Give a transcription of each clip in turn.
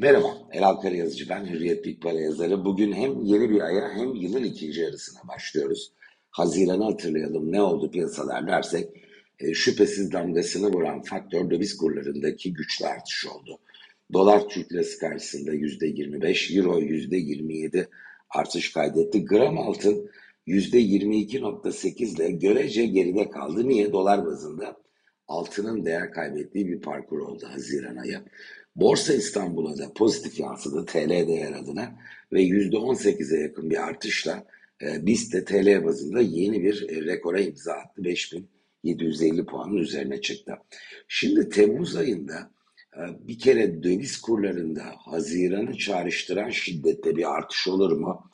Merhaba, Elal Karayazıcı ben, Hürriyet Big Para yazarı. Bugün hem yeni bir aya hem yılın ikinci yarısına başlıyoruz. Haziran'ı hatırlayalım ne oldu piyasalar dersek, e, şüphesiz damgasını vuran faktör döviz kurlarındaki güçlü artış oldu. Dolar Türk Lirası karşısında %25, Euro %27 artış kaydetti. Gram altın %22.8 ile görece geride kaldı. Niye? Dolar bazında altının değer kaybettiği bir parkur oldu Haziran ayı. Borsa İstanbul'a da pozitif yansıdı TL değer adına ve %18'e yakın bir artışla e, BIST de TL bazında yeni bir e, rekora imza attı. 5750 puanın üzerine çıktı. Şimdi Temmuz ayında e, bir kere döviz kurlarında Haziran'ı çağrıştıran şiddette bir artış olur mu?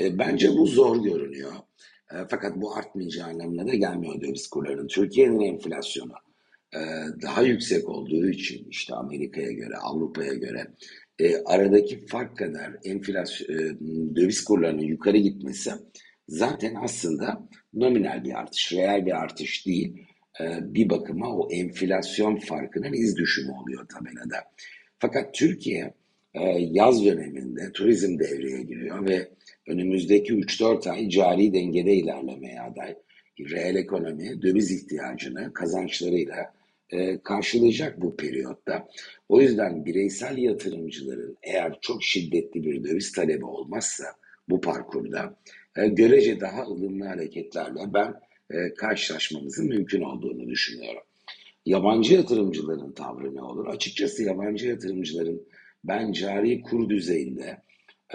E, bence bu zor görünüyor. E, fakat bu artmayacağı anlamına da gelmiyor döviz kurlarının. Türkiye'nin enflasyonu daha yüksek olduğu için işte Amerika'ya göre, Avrupa'ya göre e, aradaki fark kadar enflasyon, e, döviz kurlarının yukarı gitmesi zaten aslında nominal bir artış, reel bir artış değil. E, bir bakıma o enflasyon farkının iz düşümü oluyor tabelada. Fakat Türkiye e, yaz döneminde turizm devreye giriyor ve önümüzdeki 3-4 ay cari dengede ilerlemeye aday. Reel ekonomi döviz ihtiyacını kazançlarıyla e, karşılayacak bu periyotta. O yüzden bireysel yatırımcıların eğer çok şiddetli bir döviz talebi olmazsa bu parkurda e, görece daha ılımlı hareketlerle ben e, karşılaşmamızın mümkün olduğunu düşünüyorum. Yabancı yatırımcıların tavrı ne olur? Açıkçası yabancı yatırımcıların ben cari kur düzeyinde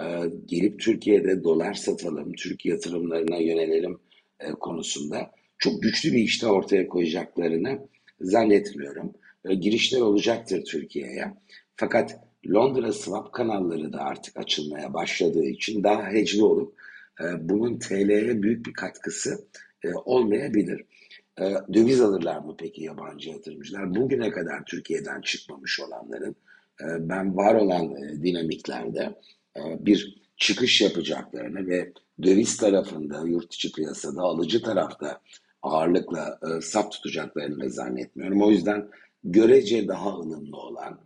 e, gelip Türkiye'de dolar satalım, Türk yatırımlarına yönelelim e, konusunda çok güçlü bir işte ortaya koyacaklarını zannetmiyorum. E, girişler olacaktır Türkiye'ye. Fakat Londra swap kanalları da artık açılmaya başladığı için daha hecli olup e, bunun TL'ye büyük bir katkısı e, olmayabilir. Döviz alırlar mı peki yabancı yatırımcılar? Bugüne kadar Türkiye'den çıkmamış olanların ben var olan dinamiklerde bir çıkış yapacaklarını ve döviz tarafında yurt içi piyasada alıcı tarafta ağırlıkla e, sap tutacaklarını zannetmiyorum. O yüzden görece daha ılımlı olan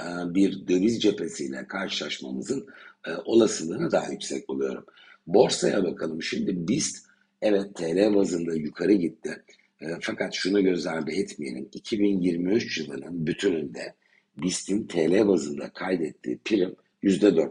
e, bir döviz cephesiyle karşılaşmamızın e, olasılığını daha yüksek buluyorum. Borsaya bakalım. Şimdi BIST evet TL bazında yukarı gitti. E, fakat şunu göz ardı etmeyelim. 2023 yılının bütününde BIST'in TL bazında kaydettiği prim %4,5.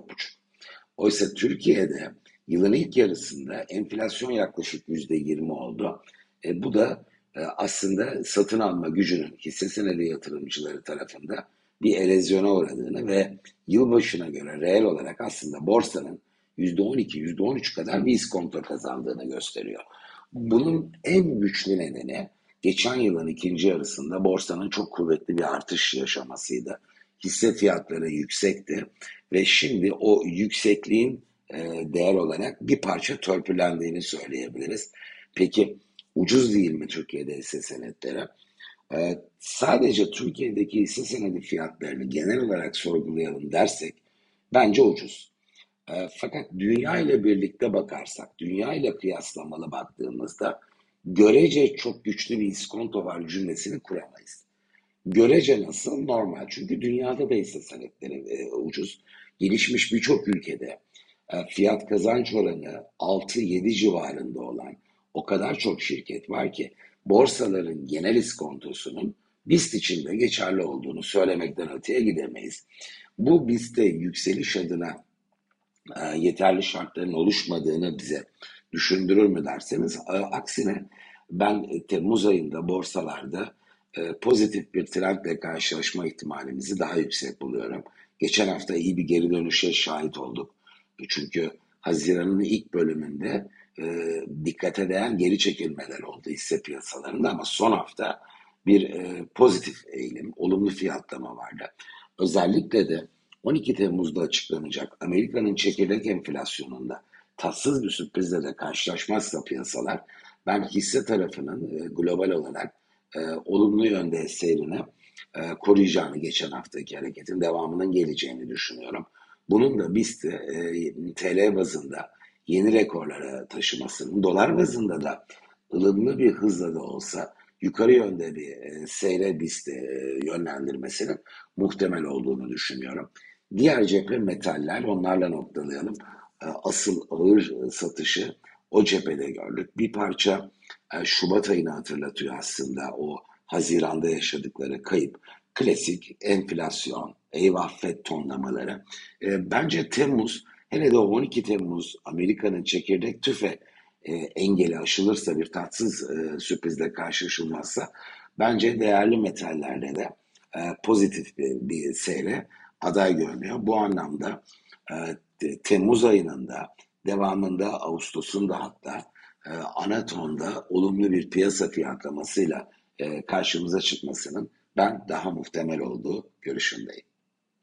Oysa Türkiye'de Yılın ilk yarısında enflasyon yaklaşık yüzde yirmi oldu. E, bu da e, aslında satın alma gücünün hisse senedi yatırımcıları tarafında bir erozyona uğradığını ve yılbaşına göre reel olarak aslında borsanın yüzde on iki, yüzde on üç kadar bir iskonto kazandığını gösteriyor. Bunun en güçlü nedeni geçen yılın ikinci yarısında borsanın çok kuvvetli bir artış yaşamasıydı. Hisse fiyatları yüksekti ve şimdi o yüksekliğin değer olarak bir parça törpülendiğini söyleyebiliriz. Peki ucuz değil mi Türkiye'de hisse senetleri? Ee, sadece Türkiye'deki hisse senedi fiyatlarını genel olarak sorgulayalım dersek bence ucuz. Ee, fakat dünya ile birlikte bakarsak, dünya ile kıyaslamalı baktığımızda görece çok güçlü bir iskonto var cümlesini kuramayız. Görece nasıl? Normal. Çünkü dünyada da hisse senetleri e, ucuz. Gelişmiş birçok ülkede e, fiyat kazanç oranı 6-7 civarında olan o kadar çok şirket var ki borsaların genel iskontosunun BIST içinde geçerli olduğunu söylemekten öteye gidemeyiz. Bu BIST'te yükseliş adına e, yeterli şartların oluşmadığını bize düşündürür mü derseniz e, aksine ben Temmuz ayında borsalarda pozitif bir trendle karşılaşma ihtimalimizi daha yüksek buluyorum. Geçen hafta iyi bir geri dönüşe şahit olduk. Çünkü Haziran'ın ilk bölümünde e, dikkate değen geri çekilmeler oldu hisse piyasalarında ama son hafta bir e, pozitif eğilim, olumlu fiyatlama vardı. Özellikle de 12 Temmuz'da açıklanacak Amerika'nın çekirdek enflasyonunda tatsız bir sürprizle de karşılaşmazsa piyasalar ben hisse tarafının e, global olarak e, olumlu yönde seyrini e, koruyacağını geçen haftaki hareketin devamının geleceğini düşünüyorum. Bunun da BIST'i e, TL bazında yeni rekorlara taşımasının, dolar bazında da ılımlı bir hızla da olsa yukarı yönde bir e, seyre BIST'i e, yönlendirmesinin muhtemel olduğunu düşünüyorum. Diğer cephe metaller, onlarla noktalayalım. E, asıl ağır satışı o cephede gördük. Bir parça e, Şubat ayını hatırlatıyor aslında o Haziran'da yaşadıkları kayıp. Klasik enflasyon, eyvah FED tonlamaları. E, bence Temmuz, hele de 12 Temmuz Amerika'nın çekirdek tüfe e, engeli aşılırsa bir tatsız e, sürprizle karşılaşılmazsa bence değerli metallerde de e, pozitif bir, bir seyre aday görünüyor. Bu anlamda e, Temmuz ayının da devamında Ağustos'un da hatta e, ana tonda olumlu bir piyasa fiyatlamasıyla e, karşımıza çıkmasının ben daha muhtemel olduğu görüşündeyim.